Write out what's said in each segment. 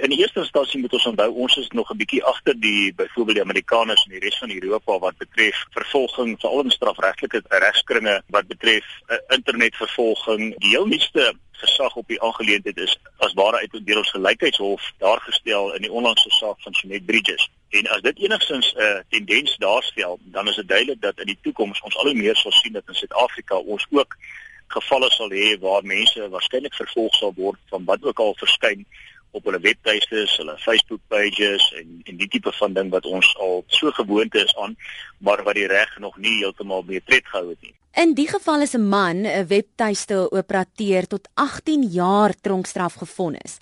In die eerste instansie moet ons onthou ons is nog 'n bietjie agter die byvoorbeeld die Amerikaners en die res van Europa wat betref vervolging veral in strafregtelike regskringe wat betref uh, internetvervolging. Die heel nuutste gesag op die aangeleentheid is as ware uit deur ons gelykheidshof daar gestel in die onlangse saak van Jeanette Bridges. En as dit enigstens 'n uh, tendens daarstel, dan is dit duidelik dat in die toekoms ons al hoe meer sal sien dat in Suid-Afrika ons ook gevalle sal hê waar mense waarskynlik vervolg sal word van wat ook al verskyn op hulle webtuistes, hulle Facebook pages en en die tipe van ding wat ons al so gewoond is aan, maar wat die reg nog nie heeltemal mee tred gehou het nie. In die geval is 'n man 'n webtuiste operateur tot 18 jaar tronkstraf gevonnis.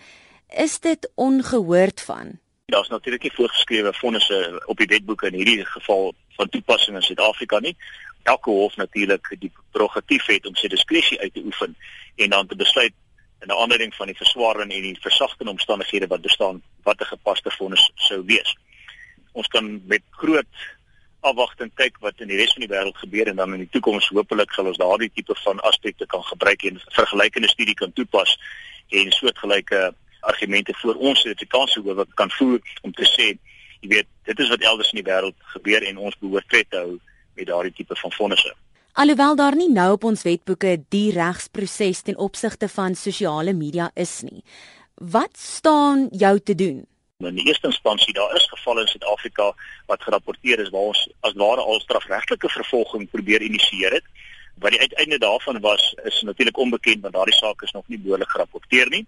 Is dit ongehoord van? Daar's natuurlik nie voorgeskrewe vonnisse op die wetboeke in hierdie geval van toepassing in Suid-Afrika nie. Elke hof natuurlik die prerogatief het om sy diskresie uit te oefen en dan te besluit in 'n aandering van die verswarende en die versagtende omstandighede wat bestaan wat 'n gepaste vonnis sou wees. Ons kan met groot afwagting kyk wat in die res van die wêreld gebeur en dan in die toekoms hopelik sal ons daardie tipe van aspekte kan gebruik en vergelykende studie kan toepas en soortgelyke argumente vir ons Suid-Afrikaanse howe kan voer om te sê, jy weet, dit is wat elders in die wêreld gebeur en ons behoort tred te hou met daardie tipe van vonnisse. Alhoewel daar nie nou op ons wetboeke die regsproses ten opsigte van sosiale media is nie. Wat staan jou te doen? In die eerste instansie daar is gevalle in Suid-Afrika wat gerapporteer is waar ons as ware al strafregtelike vervolging probeer initieer het. Wat die uiteinde daarvan was is natuurlik onbekend want daardie saak is nog nie behoorlik gerapporteer nie.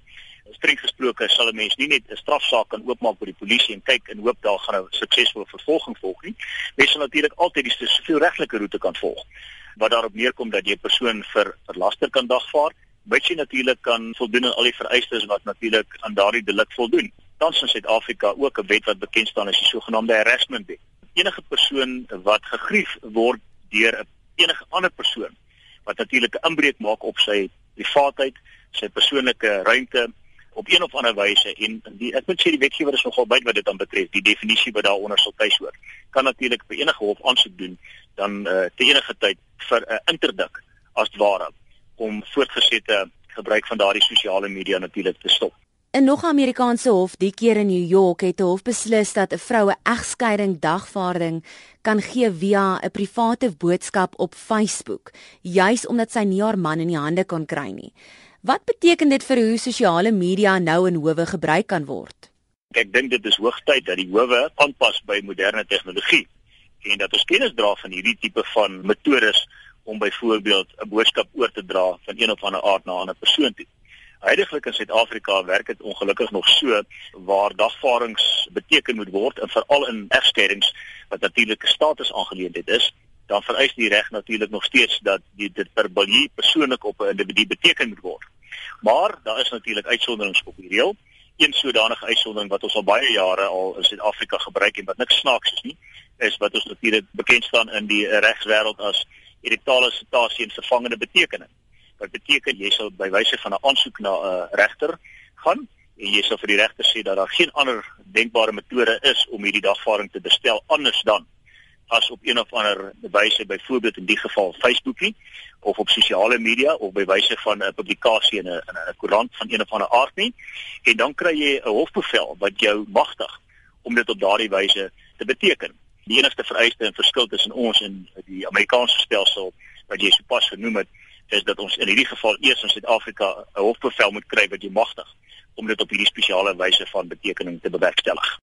Streng gesproke sal 'n mens nie net 'n strafsaak kan oopmaak by die polisie en kyk en hoop daar gaan 'n suksesvolle vervolging volg nie. Mens sal natuurlik altyd die sosiale regtelike roete kan volg wat daarop neerkom dat jy 'n persoon vir verlaster kan dagvaar, wat jy natuurlik kan voldoen aan al die vereistes wat natuurlik aan daardie delik voldoen. Tans in Suid-Afrika ook 'n wet wat bekend staan as die sogenaamde harassment wet. Enige persoon wat gegrief word deur 'n enige ander persoon wat natuurlik 'n inbreuk maak op sy privaatheid, sy persoonlike ruimte op een of ander wyse en die ek moet sê die wetgewer is nogal baie wat dit dan betref, die definisie wat daaronder sal tuis hoor. Kan natuurlik by enige hof aansoek doen dan uh, te enige tyd vir 'n uh, interdik as ware om voortgesette gebruik van daardie sosiale media natuurlik te stop. In nog 'n Amerikaanse hof, die keer in New York, het 'n hof beslis dat 'n vroue egskeiding dagvaarding kan gee via 'n private boodskap op Facebook, juis omdat sy nie haar man in die hande kon kry nie. Wat beteken dit vir hoe sosiale media nou in howe gebruik kan word? Ek dink dit is hoogtyd dat die howe aanpas by moderne tegnologie en dat ons kennis dra van hierdie tipe van metodes om byvoorbeeld 'n boodskap oor te dra van een of ander aard na 'n ander persoon toe. Heidiglik in Suid-Afrika werk dit ongelukkig nog so waar dagvaardings beteken moet word en veral in egskeidings wat natuurlik 'n status aangeleentheid is, dan vereis die reg natuurlik nog steeds dat dit per balie persoonlik op 'n individu beteken moet word. Maar daar is natuurlik uitsonderings op die reël. Een sodanige uitsondering wat ons al baie jare al in Suid-Afrika gebruik en wat niks snaaks is nie, is wat ons natuurlik bekend staan in die regswêreld as erectale citasie en vervangende betekening. Wat beteken jy sal by wyse van 'n aansoek na 'n regter gaan en jy sal vir die regter sê dat daar geen ander denkbare metode is om hierdie dagvaarding te bestel anders dan as op een of ander wyse byvoorbeeld in die geval Facebook nie of op sosiale media of by wyse van 'n publikasie in 'n in 'n koerant van een of ander aard nie. En dan kry jy 'n hofbevel wat jou magtig om dit op daardie wyse te beteken. Die enigste vereiste en verskil tussen ons en die Amerikaanse stelsel wat jy sopas genoem het is dat ons in hierdie geval eers in Suid-Afrika 'n hofbevel moet kry wat jy magtig om dit op hierdie spesiale wyse van betekening te bewerkstellig